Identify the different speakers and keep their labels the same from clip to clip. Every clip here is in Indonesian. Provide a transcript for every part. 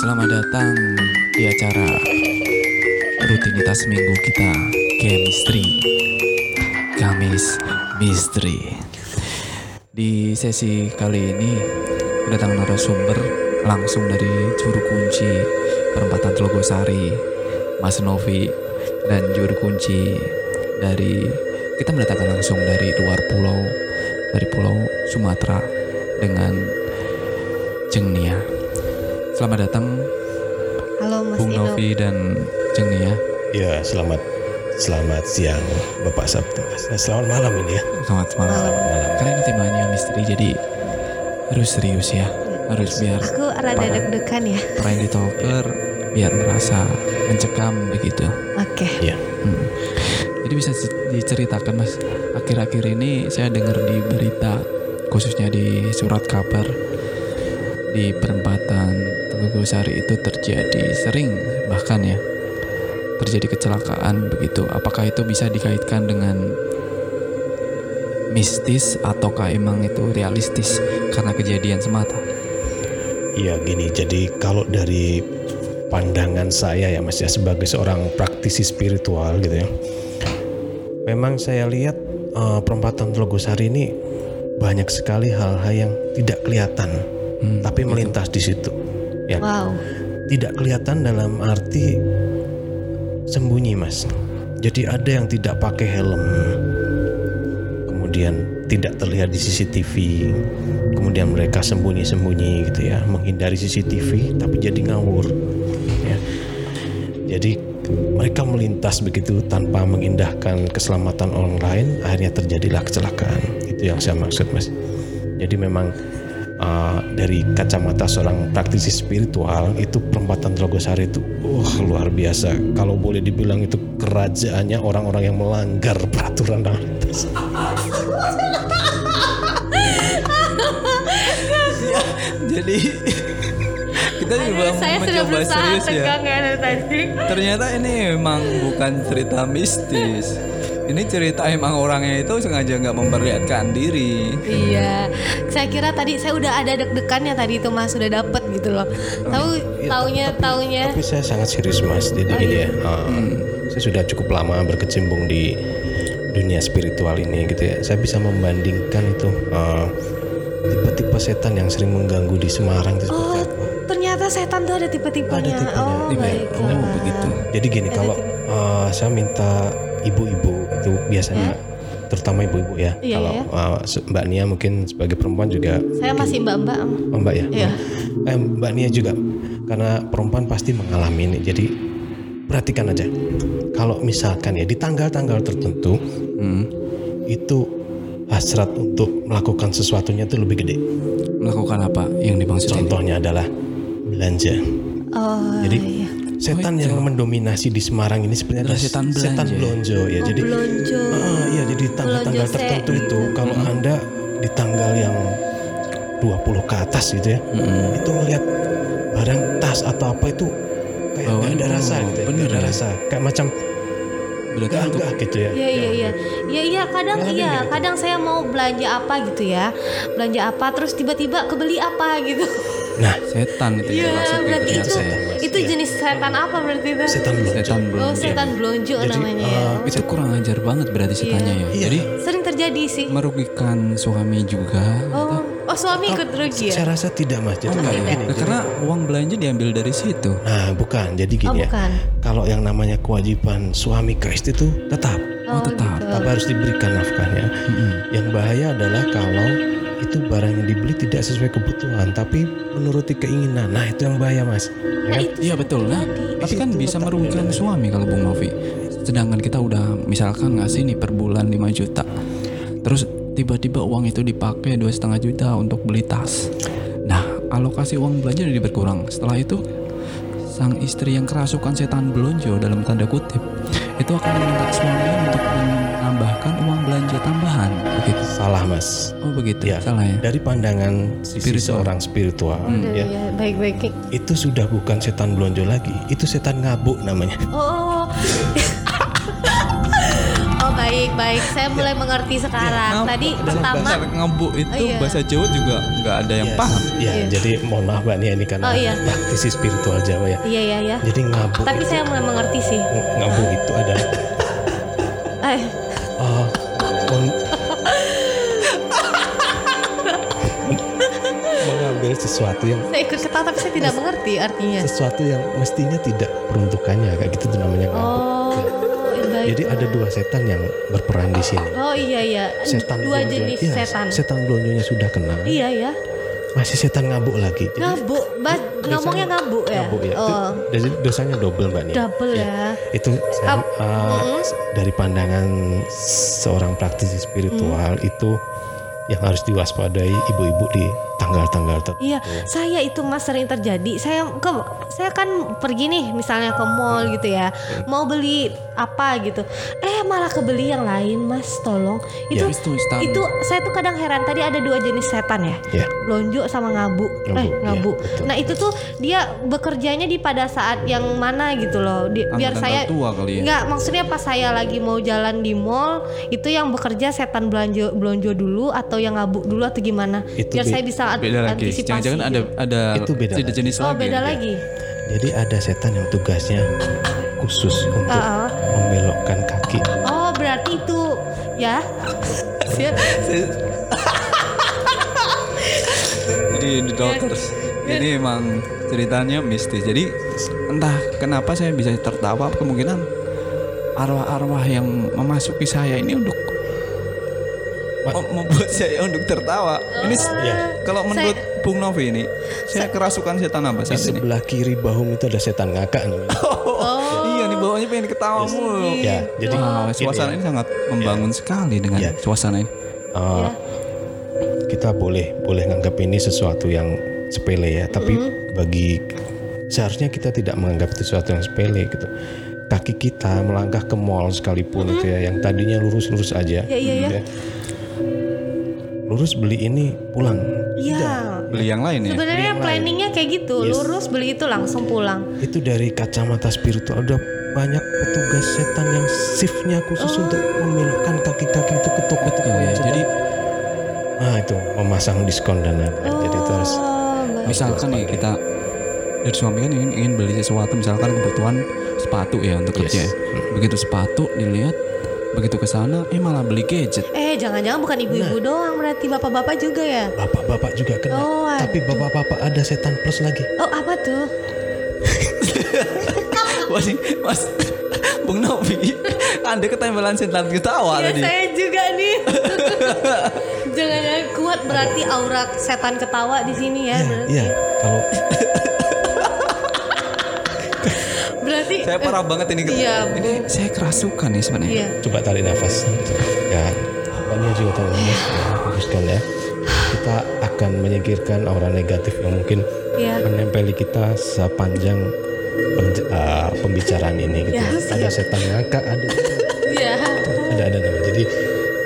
Speaker 1: Selamat datang di acara rutinitas minggu kita Chemistry Kamis Misteri Di sesi kali ini kedatangan narasumber langsung dari juru kunci perempatan Telogosari Mas Novi dan juru kunci dari kita mendatangkan langsung dari luar pulau dari pulau Sumatera dengan Jeng Nia. Selamat datang
Speaker 2: Halo Mas
Speaker 1: Bung
Speaker 2: Ino.
Speaker 1: Novi dan Jeng Nia.
Speaker 3: Ya, selamat selamat siang Bapak Sabtu. Selamat malam ini ya.
Speaker 1: Selamat malam.
Speaker 3: Selamat malam.
Speaker 1: Karena ini temanya misteri jadi harus serius ya. Harus biar
Speaker 2: Aku rada deg-degan ya.
Speaker 1: para yang talker biar merasa mencekam begitu.
Speaker 2: Oke.
Speaker 3: Ya.
Speaker 1: Hmm. Jadi bisa di- diceritakan mas, akhir-akhir ini saya dengar di berita khususnya di surat kabar di perempatan Telogosari itu terjadi sering bahkan ya terjadi kecelakaan begitu. Apakah itu bisa dikaitkan dengan mistis ataukah emang itu realistis karena kejadian semata?
Speaker 3: Iya gini, jadi kalau dari pandangan saya ya Mas ya sebagai seorang praktisi spiritual gitu ya. Memang saya lihat eh, perempatan Telogosari ini banyak sekali hal-hal yang tidak kelihatan
Speaker 1: Hmm,
Speaker 3: tapi melintas di situ. Ya.
Speaker 2: Wow.
Speaker 3: Tidak kelihatan dalam arti sembunyi Mas. Jadi ada yang tidak pakai helm. Kemudian tidak terlihat di CCTV. Kemudian mereka sembunyi-sembunyi gitu ya, menghindari CCTV tapi jadi ngawur. Ya. Jadi mereka melintas begitu tanpa mengindahkan keselamatan orang lain, akhirnya terjadilah kecelakaan. Itu yang saya maksud, Mas. Jadi memang uh, dari kacamata seorang praktisi spiritual itu perempatan Telogosari itu wah luar biasa. Kalau boleh dibilang itu kerajaannya orang-orang yang melanggar peraturan lalu lintas.
Speaker 1: Jadi kita juga
Speaker 2: Aduh, saya sudah
Speaker 1: mencoba
Speaker 2: berusaha
Speaker 1: serius ya.
Speaker 2: tegang ya dari tadi.
Speaker 1: Ternyata ini memang bukan cerita mistis. Ini cerita emang orangnya itu sengaja nggak memperlihatkan diri.
Speaker 2: Iya. Saya kira tadi saya udah ada deg-degannya tadi itu Mas sudah dapet gitu loh. Tahu taunya taunya.
Speaker 3: Tapi saya sangat serius mas. Jadi gini ya, uh, saya sudah cukup lama berkecimpung di dunia spiritual ini gitu ya. Saya bisa membandingkan itu uh, tipe-tipe setan yang sering mengganggu di Semarang itu seperti
Speaker 2: Oh,
Speaker 3: apa.
Speaker 2: ternyata setan tuh ada tipe-tipenya.
Speaker 3: Ada tipenya.
Speaker 2: Oh,
Speaker 1: Iya,
Speaker 2: baiklah.
Speaker 1: oh, begitu.
Speaker 3: Jadi gini kalau uh, saya minta ibu-ibu itu biasanya terutama ibu-ibu ya.
Speaker 2: Iya,
Speaker 3: kalau
Speaker 2: iya.
Speaker 3: uh, Mbak Nia mungkin sebagai perempuan juga
Speaker 2: Saya masih mbak-mbak.
Speaker 3: oh, Mbak ya.
Speaker 2: Iya.
Speaker 3: Eh, Mbak Nia juga karena perempuan pasti mengalami ini. Jadi perhatikan aja. Kalau misalkan ya di tanggal-tanggal tertentu
Speaker 1: Hmm.
Speaker 3: itu hasrat untuk melakukan sesuatunya itu lebih gede.
Speaker 1: Melakukan apa yang dimaksud ini?
Speaker 3: Contohnya adalah belanja.
Speaker 2: Oh,
Speaker 3: Jadi
Speaker 2: iya.
Speaker 3: Setan yang mendominasi di Semarang ini sebenarnya
Speaker 1: Adalah setan
Speaker 3: setan
Speaker 1: belanja.
Speaker 3: belonjo ya. Jadi
Speaker 2: Belonjo.
Speaker 3: Ah, iya jadi tanggal-tanggal tertentu itu kalau Anda di tanggal yang 20 ke atas gitu ya.
Speaker 1: Mm-mm.
Speaker 3: Itu ngeliat barang tas atau apa itu kayak
Speaker 1: Oh,
Speaker 3: nggak ada rasa gitu ya.
Speaker 1: bener
Speaker 3: nggak ada
Speaker 1: ya?
Speaker 3: rasa. Kayak macam
Speaker 1: Berarti
Speaker 3: gagah gitu ya.
Speaker 2: Iya iya iya. Iya iya kadang iya,
Speaker 3: nggak itu?
Speaker 2: kadang saya mau belanja apa gitu ya. Belanja apa terus tiba-tiba kebeli apa gitu.
Speaker 3: Nah,
Speaker 1: setan itu
Speaker 2: Iya,
Speaker 1: ya maksudnya
Speaker 2: berarti itu
Speaker 1: ya.
Speaker 2: itu jenis setan apa berarti itu?
Speaker 3: setan
Speaker 1: belum.
Speaker 2: Oh, setan blonjo
Speaker 3: Jadi,
Speaker 2: namanya ya.
Speaker 3: eh,
Speaker 1: Itu kurang ajar banget berarti setannya ya.
Speaker 3: Iya.
Speaker 1: Jadi
Speaker 2: Sering terjadi sih.
Speaker 1: merugikan suami juga.
Speaker 2: Oh, oh suami ikut rugi ya?
Speaker 3: Saya rasa tidak Mas. Jadi
Speaker 1: Enggak
Speaker 3: kayak
Speaker 1: ya?
Speaker 3: gini.
Speaker 1: Nah, karena uang belanja diambil dari situ.
Speaker 3: Nah, bukan. Jadi
Speaker 2: Oh,
Speaker 3: gini ya.
Speaker 2: bukan.
Speaker 3: Kalau yang namanya kewajiban suami ke istri itu tetap
Speaker 2: Oh,
Speaker 1: tetap.
Speaker 2: gitu.
Speaker 3: tapi harus diberikan nafkahnya.
Speaker 1: Mm-mm.
Speaker 3: Yang bahaya adalah kalau itu barang yang dibeli tidak sesuai kebutuhan, tapi menuruti keinginan. Nah itu yang bahaya mas. Ya
Speaker 2: Nah,
Speaker 3: kan?
Speaker 2: itu
Speaker 1: Iya betul lah. Tapi kan bisa merugikan suami kalau Bung Novi. Sedangkan kita udah misalkan ngasih nih per bulan 5 juta. Terus tiba-tiba uang itu dipakai dua setengah juta untuk beli tas. Nah, alokasi uang belanja jadi berkurang. Setelah itu sang istri yang kerasukan setan belonjo dalam tanda kutip itu akan meminta suami untuk menambahkan uang belanja tambahan begitu.
Speaker 3: Salah mas.
Speaker 1: Oh begitu.
Speaker 3: Ya.
Speaker 1: Salah ya.
Speaker 3: Dari pandangan sisi
Speaker 1: Spiritual.
Speaker 3: seorang spiritual,
Speaker 2: Iya,
Speaker 3: ya
Speaker 2: iya, baik-baik.
Speaker 3: itu sudah bukan setan belonjo lagi, itu setan ngabuk namanya.
Speaker 2: Oh. oh baik. baik, baik. Saya mulai mengerti sekarang.
Speaker 1: Ngabuk
Speaker 2: Tadi pertama
Speaker 1: bahasa ngabuk itu
Speaker 2: Oh, iya.
Speaker 1: bahasa Jawa juga nggak ada yang
Speaker 3: Yes.
Speaker 1: paham.
Speaker 3: Ya,
Speaker 2: Iya.
Speaker 3: jadi mohon maaf Mbak Nia ini karena
Speaker 2: Oh, iya.
Speaker 3: praktisi spiritual Jawa ya.
Speaker 2: Iya, iya, iya.
Speaker 3: Jadi ngabuk
Speaker 2: Tapi saya mulai mengerti sih.
Speaker 3: ngabuk itu adalah
Speaker 2: Eh,
Speaker 3: uh, sesuatu yang
Speaker 2: saya ikut ketawa tapi saya tidak mengerti artinya.
Speaker 3: sesuatu yang mestinya tidak peruntukannya kayak gitu tuh namanya ngabuk.
Speaker 2: Oh,
Speaker 3: Ya.
Speaker 2: baik.
Speaker 3: Jadi ada dua setan yang berperan di sini.
Speaker 2: Oh iya iya.
Speaker 3: Setan
Speaker 2: Dua
Speaker 3: blonjo-
Speaker 2: jenis
Speaker 3: iya,
Speaker 2: setan.
Speaker 3: Setan blonjonya sudah kena.
Speaker 2: Iya ya.
Speaker 3: Masih setan ngabuk lagi. Jadi
Speaker 2: Ngabuk, Ba- ngomongnya ngabuk ya.
Speaker 3: ngabuk ya. Itu
Speaker 2: Oh,
Speaker 3: jadi dosanya double Mbak Nia.
Speaker 2: double
Speaker 3: Iya.
Speaker 2: ya.
Speaker 3: itu saya, uh, dari pandangan seorang praktisi spiritual
Speaker 2: Mm.
Speaker 3: itu yang harus diwaspadai ibu-ibu di tanggal-tanggal tertentu.
Speaker 2: Iya, saya itu mas sering terjadi. Saya ke, saya kan pergi nih, misalnya ke mall gitu ya, mau beli apa gitu. Eh malah kebeli yang lain, mas. Tolong. Itu
Speaker 1: Ya, itu setan.
Speaker 2: itu saya tuh kadang heran. Tadi ada dua jenis setan ya,
Speaker 3: Ya.
Speaker 2: lonjo sama ngabuk.
Speaker 3: Ngabuk,
Speaker 2: eh
Speaker 3: iya,
Speaker 2: ngabuk.
Speaker 3: betul.
Speaker 2: nah itu tuh dia bekerjanya di pada saat yang mana gitu loh. Di- biar saya
Speaker 1: tua kali ya.
Speaker 2: Enggak, maksudnya pas saya lagi mau jalan di mall, itu yang bekerja setan belanja belonjo dulu atau yang ngabuk dulu atau gimana?
Speaker 3: Itu
Speaker 2: Biar saya bisa
Speaker 1: Beda lagi. Jangan-jangan ada ada
Speaker 3: Itu beda
Speaker 1: tidak
Speaker 3: lagi.
Speaker 1: jenis
Speaker 2: Oh,
Speaker 1: lagi.
Speaker 2: beda
Speaker 1: ya?
Speaker 2: lagi.
Speaker 3: Jadi ada setan yang tugasnya khusus untuk
Speaker 2: Ah, ah.
Speaker 3: membelokkan kaki.
Speaker 2: Oh, berarti itu ya. Siap.
Speaker 1: Jadi di dokter ini emang ceritanya mistis. Jadi entah kenapa saya bisa tertawa kemungkinan arwah-arwah yang memasuki saya ini untuk membuat saya untuk tertawa. Ini s-
Speaker 3: Ya.
Speaker 1: kalau menurut Bung Novi ini, saya kerasukan setan apa
Speaker 3: Di
Speaker 1: saat ini?
Speaker 3: sebelah kiri bahu itu ada setan ngakak namanya.
Speaker 1: Iya nih bawahnya pengen ketawa mulu.
Speaker 3: Ya, jadi
Speaker 1: Wah,
Speaker 3: ini
Speaker 1: suasana
Speaker 3: ya.
Speaker 1: ini sangat membangun sekali dengan
Speaker 3: Ya.
Speaker 1: suasana ini.
Speaker 3: Uh,
Speaker 2: Ya.
Speaker 3: kita boleh boleh nganggap ini sesuatu yang sepele ya tapi
Speaker 2: Mm-hmm.
Speaker 3: bagi seharusnya kita tidak menganggap itu sesuatu yang sepele gitu kaki kita melangkah ke mall sekalipun itu ya yang tadinya lurus-lurus aja
Speaker 2: Mm-hmm. Ya, iya,
Speaker 3: gitu lurus beli ini pulang
Speaker 2: Iya.
Speaker 1: Beli yang lain ya.
Speaker 2: Sebenarnya planningnya kayak gitu,
Speaker 3: Yes.
Speaker 2: lurus beli itu langsung pulang.
Speaker 3: itu dari kacamata spiritual udah banyak petugas setan yang shiftnya khusus
Speaker 2: Oh.
Speaker 3: untuk membelokkan kaki-kaki itu ke toko-toko
Speaker 1: Betul ya.
Speaker 3: setan.
Speaker 1: Jadi
Speaker 3: ah itu memasang diskon dan lain-lain jadi itu harus
Speaker 2: Oh, baik.
Speaker 1: misalkan nih kita dari suami kan ingin, ingin beli sesuatu misalkan kebutuhan sepatu ya untuk
Speaker 3: Yes.
Speaker 1: kerja. Begitu sepatu dilihat, begitu ke sana eh malah beli gadget.
Speaker 2: Eh, jangan-jangan bukan ibu-ibu
Speaker 3: Nah.
Speaker 2: doang, berarti bapak-bapak juga ya?
Speaker 3: bapak-bapak juga kena
Speaker 2: Oh,
Speaker 3: tapi bapak-bapak ada setan plus lagi
Speaker 2: Oh, apa tuh?
Speaker 1: Wah sih, Mas Bung Novi, Anda ketempelan setan ketawa
Speaker 2: Ya
Speaker 1: tadi.
Speaker 2: saya juga nih. Jangan-jangan kuat berarti aura setan ketawa di sini ya. berarti.
Speaker 3: Iya, kalau
Speaker 2: Berarti
Speaker 1: Saya parah banget ini.
Speaker 2: Iya,
Speaker 1: Ini saya kerasukan nih sebenarnya.
Speaker 2: Iya.
Speaker 3: coba tarik nafas. Ya, Mbaknya juga tahu ya, hembuskan ya. Kita akan menyingkirkan aura negatif yang mungkin
Speaker 2: Iya.
Speaker 3: menempeli kita sepanjang uh, pembicaraan ini. Gitu.
Speaker 2: Ya,
Speaker 3: ada setan ngakak, ada
Speaker 2: Iya.
Speaker 3: ada ada nama. Jadi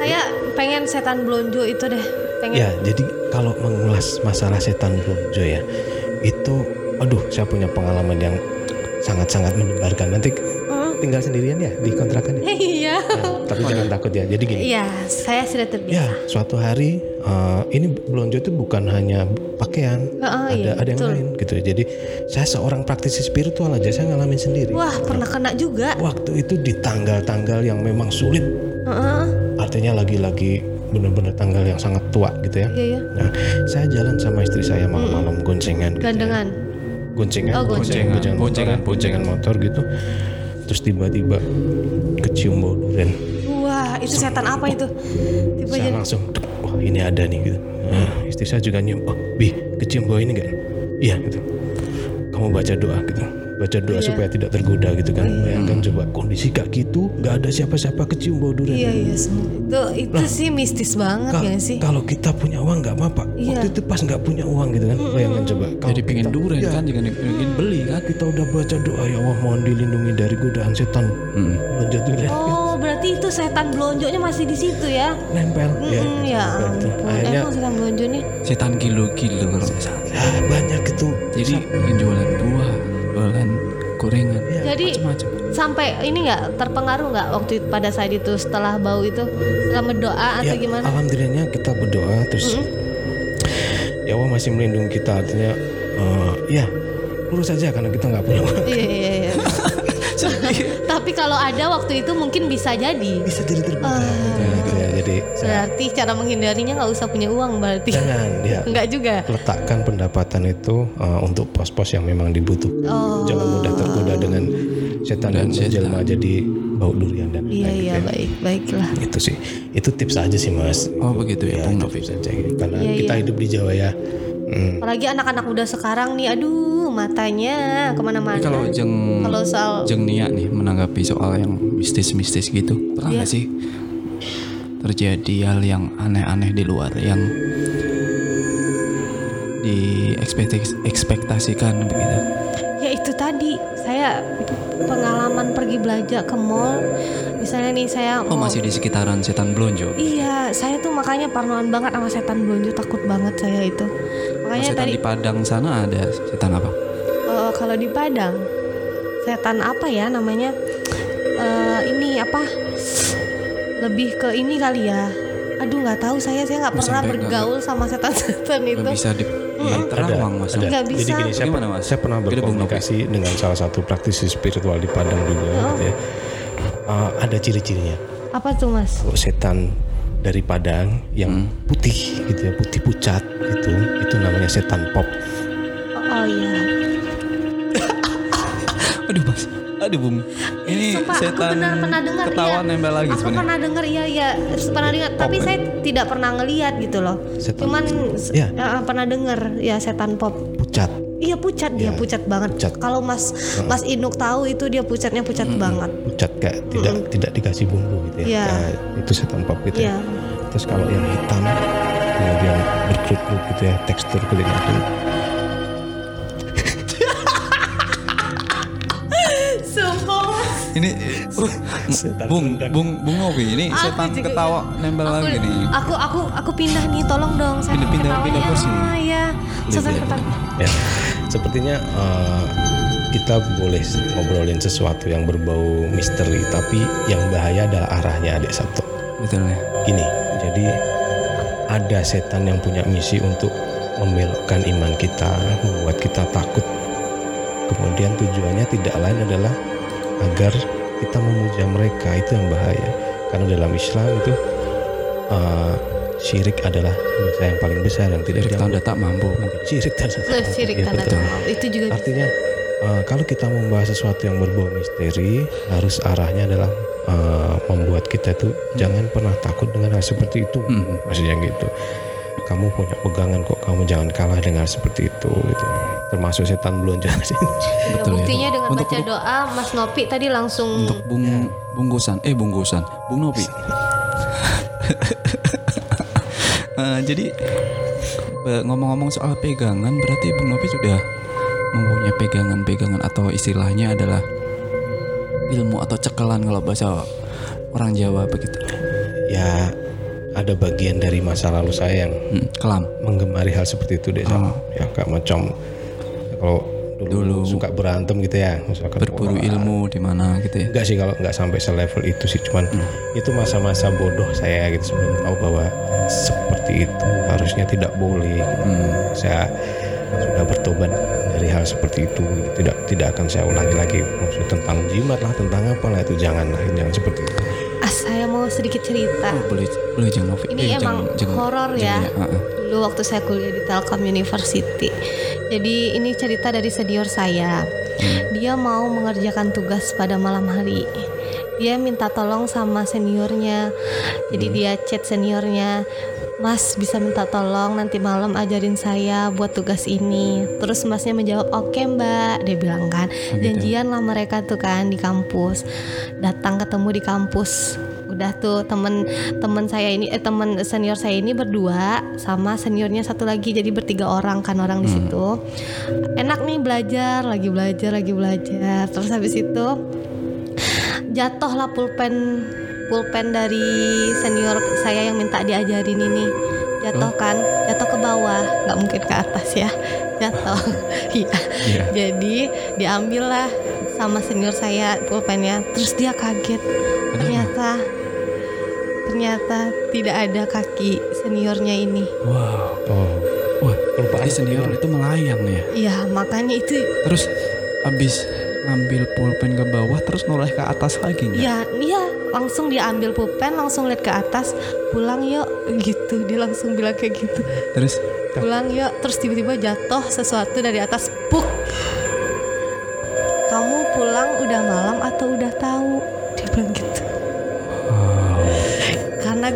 Speaker 2: Saya pengen setan blonjo itu deh. Pengen.
Speaker 3: ya, jadi kalau mengulas masalah setan blonjo ya, itu, aduh, saya punya pengalaman yang sangat-sangat menyebarkan. Nanti
Speaker 2: Hmm.
Speaker 3: tinggal sendirian ya di kontrakan ya.
Speaker 2: Iya.
Speaker 3: Tapi jangan takut ya. Jadi gini.
Speaker 2: Iya, saya sudah terbiasa.
Speaker 3: Ya, suatu hari eh, ini belonjo itu bukan hanya pakaian,
Speaker 2: Oh,
Speaker 3: ada
Speaker 2: iya,
Speaker 3: ada yang
Speaker 2: betul.
Speaker 3: lain gitu. Jadi saya seorang praktisi spiritual aja saya ngalamin sendiri.
Speaker 2: Wah, pernah kena juga.
Speaker 3: Waktu itu di tanggal-tanggal yang memang sulit,
Speaker 2: Heeh.
Speaker 3: artinya lagi-lagi benar-benar tanggal yang sangat tua gitu ya.
Speaker 2: Iya, iya.
Speaker 3: Nah, saya jalan sama istri saya malam-malam goncengan gitu. ya. Goncengan,
Speaker 2: Oh, goncengan.
Speaker 3: goncengan,
Speaker 1: Boncengan,
Speaker 3: motor, boncengan motor gitu. Terus tiba-tiba kecium bau durian.
Speaker 2: Wah, itu setan apa itu? Tiba
Speaker 3: saya
Speaker 2: jadi
Speaker 3: langsung wah ini ada nih gitu Nah, istri saya juga nyium oh bi kecium bau ini enggak iya gitu kamu baca doa gitu baca doa
Speaker 2: Iya.
Speaker 3: supaya tidak tergoda gitu kan bayangkan coba kondisi kayak gitu nggak ada siapa-siapa kecium bau durian
Speaker 2: Iya, iya. semua. Itu itu sih mistis banget
Speaker 3: Ka-
Speaker 2: ya sih.
Speaker 3: kalau kita punya uang nggak apa-apa
Speaker 2: Iya.
Speaker 3: waktu itu pas nggak punya uang gitu kan bayangkan coba kalau
Speaker 1: Jadi pengen
Speaker 3: kita-
Speaker 1: durian
Speaker 3: Iya,
Speaker 1: kan, jangan pengen beli kan.
Speaker 3: kita udah baca doa ya Allah mohon dilindungi dari godaan setan
Speaker 1: Hmm.
Speaker 3: lonjat durian
Speaker 2: Oh, berarti itu setan blonjonya masih di situ ya?
Speaker 3: nempel ya,
Speaker 2: Hmm, ya
Speaker 3: gitu.
Speaker 2: ampun.
Speaker 3: akhirnya
Speaker 2: Emang setan blonjonya?
Speaker 1: Setan kilo-kilo
Speaker 3: ya, banyak itu
Speaker 1: Jadi yang jualan buah, jualan gorengan
Speaker 2: Jadi
Speaker 1: macam-macam.
Speaker 2: sampai ini nggak terpengaruh nggak waktu itu- pada saat itu setelah bau itu? Setelah berdoa atau
Speaker 3: ya,
Speaker 2: gimana?
Speaker 3: alhamdulillahnya kita berdoa terus ya Allah masih melindungi kita. Artinya eh, ya lurus saja karena kita nggak punya uang
Speaker 2: Iya iya iya. Tapi kalau ada waktu itu mungkin bisa jadi.
Speaker 3: bisa jadi terbuka. Gitu ya jadi saya
Speaker 2: Berarti cara menghindarinya nggak usah punya uang berarti.
Speaker 3: jangan ya
Speaker 2: Enggak juga.
Speaker 3: letakkan pendapatan itu eh, untuk pos-pos yang memang dibutuhkan
Speaker 2: Oh.
Speaker 3: jangan mudah tergoda dengan setan dan menjelma jadi bau durian dan
Speaker 2: Iya
Speaker 3: lain-lain
Speaker 2: iya
Speaker 3: gitu ya.
Speaker 2: baik baiklah.
Speaker 3: itu sih itu tips aja sih mas
Speaker 1: oh begitu ya,
Speaker 3: ya itu tips aja gitu. karena
Speaker 2: Iya,
Speaker 3: kita
Speaker 2: iya.
Speaker 3: hidup di Jawa ya Hmm,
Speaker 2: Apalagi anak-anak muda sekarang nih, aduh matanya ke
Speaker 1: mana-mana. Kalau jeng
Speaker 2: Kalau soal
Speaker 1: jeng Nia nih menanggapi soal yang mistis-mistis gitu pernah nggak sih terjadi hal yang aneh-aneh di luar yang di ekspektasikan begitu
Speaker 2: ya itu tadi saya pengalaman pergi belanja ke mall, misalnya nih saya
Speaker 1: oh
Speaker 2: mau
Speaker 1: masih di sekitaran setan blonjo
Speaker 2: Iya, saya tuh makanya parnoan banget sama setan blonjo takut banget saya itu. Makanya
Speaker 1: setan
Speaker 2: tadi
Speaker 1: di Padang sana ada setan apa
Speaker 2: eh, kalau di Padang setan apa ya namanya? Eh, ini apa? Lebih ke ini kali ya. Aduh nggak tahu saya saya nggak
Speaker 1: Oh,
Speaker 2: pernah bergaul sama setan-setan itu.
Speaker 1: nggak bisa di, diterawang mas
Speaker 3: ada. Jadi gini, saya,
Speaker 1: Gimana, Mas?
Speaker 3: saya pernah berkomunikasi dengan salah satu praktisi spiritual di Padang juga gitu ya. Uh, ada ciri-cirinya.
Speaker 2: Apa tuh mas?
Speaker 3: Kalau setan dari Padang yang putih gitu ya, putih pucat gitu, itu namanya setan pop.
Speaker 2: Oh, oh iya.
Speaker 1: Aduh mas aduh bung ini
Speaker 2: Sumpah, aku
Speaker 1: setan
Speaker 2: benar pernah dengar
Speaker 1: ketawa
Speaker 2: iya.
Speaker 1: nempel lagi
Speaker 2: Aku
Speaker 1: sebenarnya
Speaker 2: pernah dengar iya iya pernah dengar tapi saya tidak pernah ngeliat gitu loh.
Speaker 3: Setan.
Speaker 2: Cuman
Speaker 3: Iya.
Speaker 2: eh, pernah dengar ya setan pop.
Speaker 3: Pucat.
Speaker 2: Iya pucat dia
Speaker 3: Iya,
Speaker 2: pucat banget.
Speaker 3: pucat.
Speaker 2: Kalau Mas Mas Inuk tahu itu dia pucatnya pucat banget.
Speaker 3: pucat kayak tidak tidak dikasih bumbu gitu ya.
Speaker 2: Iya.
Speaker 3: Ya, itu setan pop gitu
Speaker 2: Iya.
Speaker 3: ya. Terus kalau yang hitam kemudian berkerut-kerut gitu ya, tekstur kulitnya itu
Speaker 1: ini bung bung bung Novi ini
Speaker 2: Aku
Speaker 1: setan
Speaker 2: juga
Speaker 1: ketawa nempel
Speaker 2: Aku,
Speaker 1: lagi nih
Speaker 2: aku aku aku pindah nih tolong dong saya
Speaker 1: Pindah- pindah- pindah kursi.
Speaker 2: Ah, iya. Setan setan.
Speaker 3: ya. Sepertinya eh, kita boleh ngobrolin sesuatu yang berbau misteri, tapi yang bahaya adalah arahnya adik satu.
Speaker 1: betul ya
Speaker 3: Gini, jadi ada setan yang punya misi untuk membelokkan iman kita, membuat kita takut. Kemudian tujuannya tidak lain adalah agar kita memuja mereka itu yang bahaya. Karena dalam Islam itu eh, syirik adalah dosa yang paling besar yang tidak diampuni.
Speaker 1: tanda tak mampu
Speaker 3: Syirik tanda
Speaker 2: Nah, sirik
Speaker 3: Iya,
Speaker 2: tanda
Speaker 3: betul.
Speaker 2: tanda. Itu juga.
Speaker 3: Artinya eh, kalau kita membahas sesuatu yang berbau misteri, harus arahnya adalah eh, membuat kita tuh jangan pernah takut dengan hal seperti itu.
Speaker 1: Hmm.
Speaker 3: Maksudnya gitu. Kamu punya pegangan kok, kamu jangan kalah dengan hal seperti itu. Gitu. Termasuk setan belum
Speaker 2: Ya,
Speaker 1: Betul ya.
Speaker 2: buktinya dengan
Speaker 1: Untuk-
Speaker 2: baca doa Mas Nopi tadi langsung
Speaker 1: untuk bung bungkusan eh bungkusan bung Novi Eh, jadi ngomong-ngomong soal pegangan berarti bung Novi sudah mempunyai pegangan-pegangan atau istilahnya adalah ilmu atau cekelan kalau bahasa orang Jawa begitu?
Speaker 3: Ya ada bagian dari masa lalu saya yang
Speaker 1: Hmm, kelam.
Speaker 3: menggemari hal seperti itu deh.
Speaker 1: Oh.
Speaker 3: Ya kayak macam kalau dulu,
Speaker 1: Dulu.
Speaker 3: suka berantem gitu ya, misalkan
Speaker 1: berburu ilmu di mana gitu ya
Speaker 3: Enggak sih kalau nggak sampai selevel itu sih cuman
Speaker 1: Hmm.
Speaker 3: itu masa-masa bodoh saya gitu sebelum tahu bahwa seperti itu harusnya tidak boleh gitu.
Speaker 1: Hmm.
Speaker 3: saya sudah bertobat dari hal seperti itu tidak tidak akan saya ulangi lagi maksud tentang jimat lah tentang apa lah itu janganlah jangan seperti itu
Speaker 2: sedikit cerita.
Speaker 1: Oh, boleh boleh Novi
Speaker 2: Ini
Speaker 1: Eh,
Speaker 2: emang horor ya.
Speaker 1: Ah, ah.
Speaker 2: Dulu waktu saya kuliah di Telkom University. Jadi ini cerita dari senior saya. Dia mau mengerjakan tugas pada malam hari. Dia minta tolong sama seniornya. Jadi dia chat seniornya, Mas bisa minta tolong nanti malam ajarin saya buat tugas ini. Terus masnya menjawab oke mbak, dia bilang kan. Janjian lah mereka tuh kan di kampus. Datang ketemu di kampus. Udah tuh temen temen saya ini eh temen senior saya ini berdua sama seniornya satu lagi jadi bertiga orang kan orang di situ. Enak nih belajar, lagi belajar, lagi belajar. Terus habis itu jatuhlah pulpen pulpen dari senior saya yang minta diajarin ini jatuh kan jatuh ke bawah nggak mungkin ke atas ya jatuh iya
Speaker 1: Iya.
Speaker 2: jadi diambil lah sama senior saya pulpennya. Terus dia kaget. Ternyata ternyata tidak ada kaki seniornya ini.
Speaker 1: Wow.
Speaker 3: Oh,
Speaker 1: Wah, berarti senior itu melayang ya.
Speaker 2: Iya, makanya itu
Speaker 1: Terus habis ngambil pulpen ke bawah terus noleh ke atas lagi nggak?
Speaker 2: ya iya langsung dia ambil pulpen langsung lihat ke atas pulang yuk gitu dia langsung bilang kayak gitu
Speaker 1: Terus
Speaker 2: pulang yuk terus tiba-tiba jatuh sesuatu dari atas puk kamu pulang udah malam atau udah tahu dia bilang gitu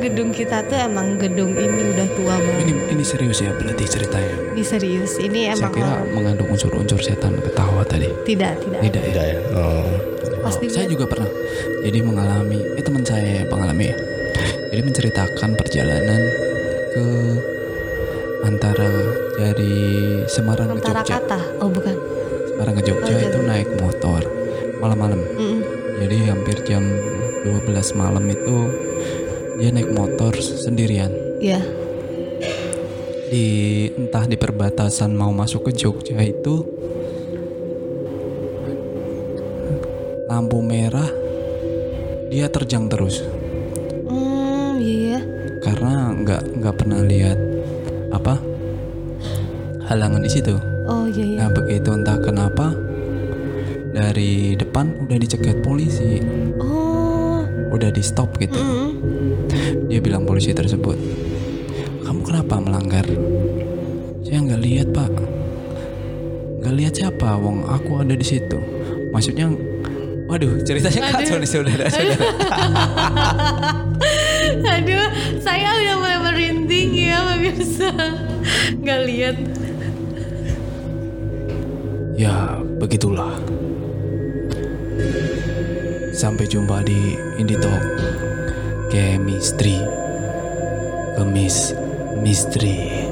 Speaker 2: gedung kita tuh emang gedung ini udah tua banget
Speaker 1: ini ini serius ya berarti ceritanya.
Speaker 2: ini serius ini
Speaker 1: Saya
Speaker 2: emang
Speaker 1: kira
Speaker 2: horor.
Speaker 1: mengandung unsur-unsur setan ketawa tadi.
Speaker 2: tidak tidak
Speaker 1: Tidak ya.
Speaker 3: tidak ya. Oh.
Speaker 2: Pas
Speaker 1: Oh, saya juga pernah jadi mengalami eh teman saya yang mengalami ya jadi menceritakan perjalanan ke antara dari Semarang ke
Speaker 2: antara
Speaker 1: Jogja
Speaker 2: kata oh bukan
Speaker 1: Semarang ke Jogja
Speaker 2: Oh,
Speaker 1: itu naik motor malam-malam
Speaker 2: Mm-mm.
Speaker 1: jadi hampir jam 12 malam itu dia naik motor sendirian.
Speaker 2: Ya
Speaker 1: di entah di perbatasan mau masuk ke Jogja itu lampu merah dia terjang terus.
Speaker 2: Hmm iya.
Speaker 1: Karena nggak nggak pernah lihat apa halangan di situ.
Speaker 2: oh iya iya.
Speaker 1: Nah begitu entah kenapa dari depan udah dicegat polisi,
Speaker 2: oh.
Speaker 1: Udah di stop gitu.
Speaker 2: mm.
Speaker 1: Dia bilang polisi tersebut, kamu kenapa melanggar? Saya nggak lihat pak, nggak lihat siapa, wong aku ada di situ. Maksudnya, waduh ceritanya kacau nih saudara-saudara.
Speaker 2: Aduh, saya udah mulai merinding ya pemirsa. Nggak lihat.
Speaker 1: Ya, begitulah. Sampai jumpa di Indie Talk Chemistry Kemis Misteri